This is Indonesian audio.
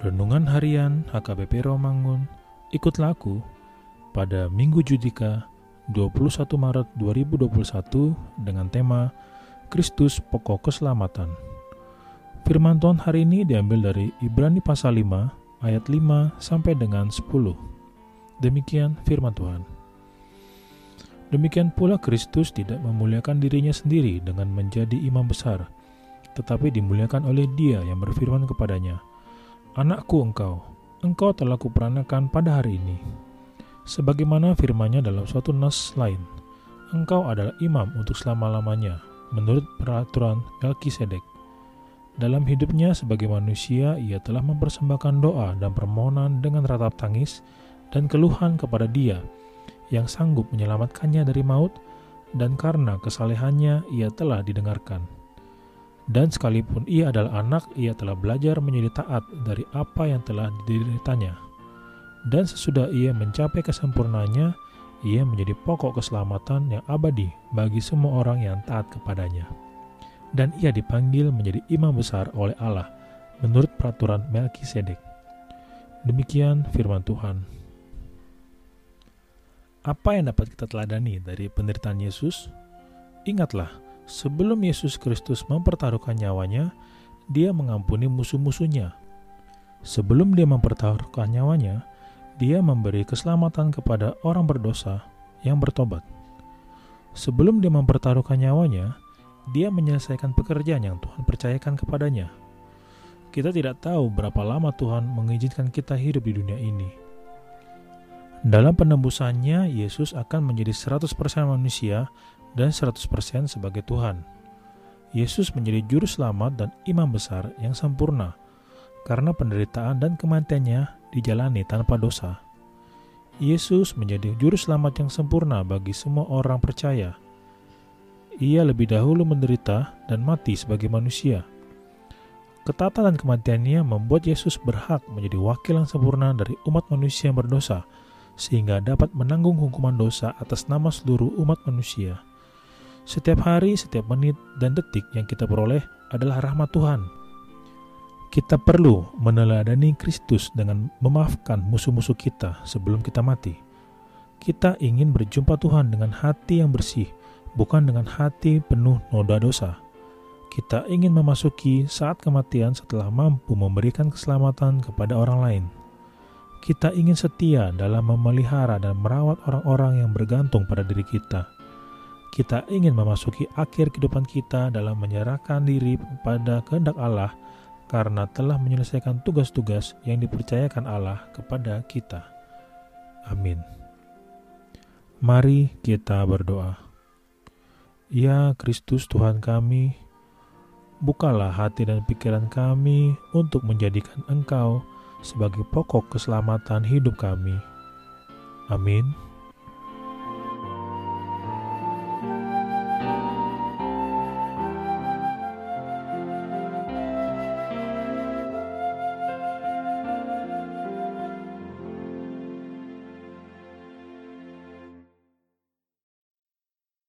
Renungan Harian HKBP Romangun Ikutlah aku pada Minggu Judika 21 Maret 2021 dengan tema Kristus Pokok Keselamatan. Firman Tuhan hari ini diambil dari Ibrani pasal 5 ayat 5 sampai dengan 10. Demikian firman Tuhan. Demikian pula Kristus tidak memuliakan dirinya sendiri dengan menjadi imam besar, tetapi dimuliakan oleh Dia yang berfirman kepadanya, Anakku engkau, engkau telah kuperanakan pada hari ini. Sebagaimana firmannya dalam suatu nas lain, engkau adalah imam untuk selama-lamanya, menurut peraturan Melkisedek. Dalam hidupnya sebagai manusia, ia telah mempersembahkan doa dan permohonan dengan ratap tangis dan keluhan kepada dia yang sanggup menyelamatkannya dari maut, dan karena kesalehannya ia telah didengarkan. Dan sekalipun ia adalah anak, ia telah belajar menjadi taat dari apa yang telah dideritanya. Dan sesudah ia mencapai kesempurnaannya, ia menjadi pokok keselamatan yang abadi bagi semua orang yang taat kepadanya. Dan ia dipanggil menjadi imam besar oleh Allah menurut peraturan Melkisedek. Demikian firman Tuhan. Apa yang dapat kita teladani dari penderitaan Yesus? Ingatlah, Sebelum Yesus Kristus mempertaruhkan nyawanya, dia mengampuni musuh-musuhnya. Sebelum dia mempertaruhkan nyawanya, dia memberi keselamatan kepada orang berdosa yang bertobat. Sebelum dia mempertaruhkan nyawanya, dia menyelesaikan pekerjaan yang Tuhan percayakan kepadanya. Kita tidak tahu berapa lama Tuhan mengizinkan kita hidup di dunia ini. Dalam penembusannya, Yesus akan menjadi 100% manusia dan 100% sebagai Tuhan. Yesus menjadi juru selamat dan imam besar yang sempurna karena penderitaan dan kematiannya dijalani tanpa dosa. Yesus menjadi juru selamat yang sempurna bagi semua orang percaya. Ia lebih dahulu menderita dan mati sebagai manusia. Ketatan dan kematiannya membuat Yesus berhak menjadi wakil yang sempurna dari umat manusia yang berdosa, sehingga dapat menanggung hukuman dosa atas nama seluruh umat manusia. Setiap hari, setiap menit, dan detik yang kita peroleh adalah rahmat Tuhan. Kita perlu meneladani Kristus dengan memaafkan musuh-musuh kita sebelum kita mati. Kita ingin berjumpa Tuhan dengan hati yang bersih, bukan dengan hati penuh noda dosa. Kita ingin memasuki saat kematian setelah mampu memberikan keselamatan kepada orang lain. Kita ingin setia dalam memelihara dan merawat orang-orang yang bergantung pada diri kita kita ingin memasuki akhir kehidupan kita dalam menyerahkan diri pada kehendak Allah karena telah menyelesaikan tugas-tugas yang dipercayakan Allah kepada kita. Amin. Mari kita berdoa. Ya Kristus Tuhan kami, bukalah hati dan pikiran kami untuk menjadikan Engkau sebagai pokok keselamatan hidup kami. Amin.